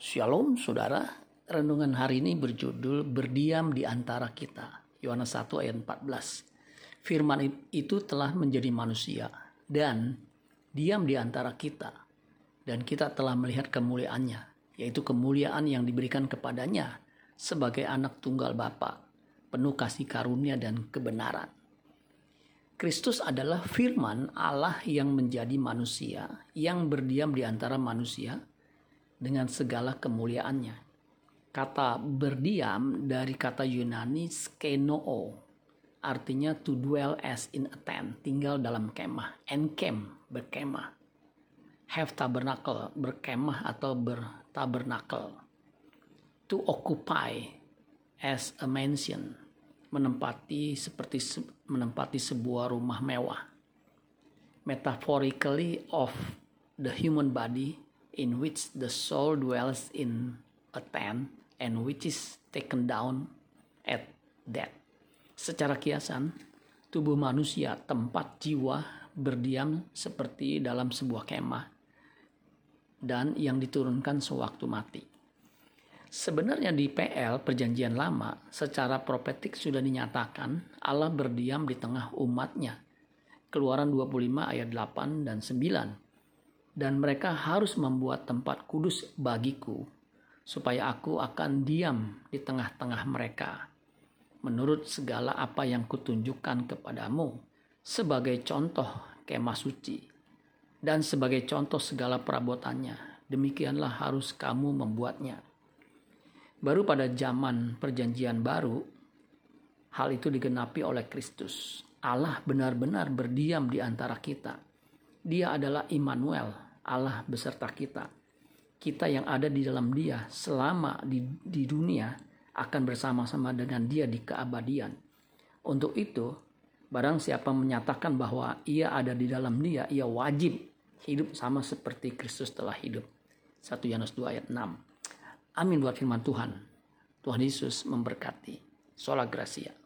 Shalom saudara, renungan hari ini berjudul Berdiam di antara kita. Yohanes 1 ayat 14. Firman itu telah menjadi manusia dan diam di antara kita. Dan kita telah melihat kemuliaannya, yaitu kemuliaan yang diberikan kepadanya sebagai anak tunggal Bapa, penuh kasih karunia dan kebenaran. Kristus adalah firman Allah yang menjadi manusia, yang berdiam di antara manusia, dengan segala kemuliaannya. Kata berdiam dari kata Yunani skenoo, artinya to dwell as in a tent, tinggal dalam kemah, encamp, berkemah. Have tabernacle, berkemah atau bertabernacle. To occupy as a mansion, menempati seperti menempati sebuah rumah mewah. Metaphorically of the human body in which the soul dwells in a tent and which is taken down at death. Secara kiasan, tubuh manusia tempat jiwa berdiam seperti dalam sebuah kemah dan yang diturunkan sewaktu mati. Sebenarnya di PL Perjanjian Lama secara profetik sudah dinyatakan Allah berdiam di tengah umatnya. Keluaran 25 ayat 8 dan 9 dan mereka harus membuat tempat kudus bagiku, supaya aku akan diam di tengah-tengah mereka, menurut segala apa yang kutunjukkan kepadamu, sebagai contoh kemah suci, dan sebagai contoh segala perabotannya. Demikianlah harus kamu membuatnya. Baru pada zaman Perjanjian Baru, hal itu digenapi oleh Kristus. Allah benar-benar berdiam di antara kita dia adalah Immanuel, Allah beserta kita. Kita yang ada di dalam Dia selama di, di dunia akan bersama-sama dengan Dia di keabadian. Untuk itu, barang siapa menyatakan bahwa ia ada di dalam Dia, ia wajib hidup sama seperti Kristus telah hidup. 1 Yohanes 2 ayat 6. Amin buat firman Tuhan. Tuhan Yesus memberkati. Sola Gracia.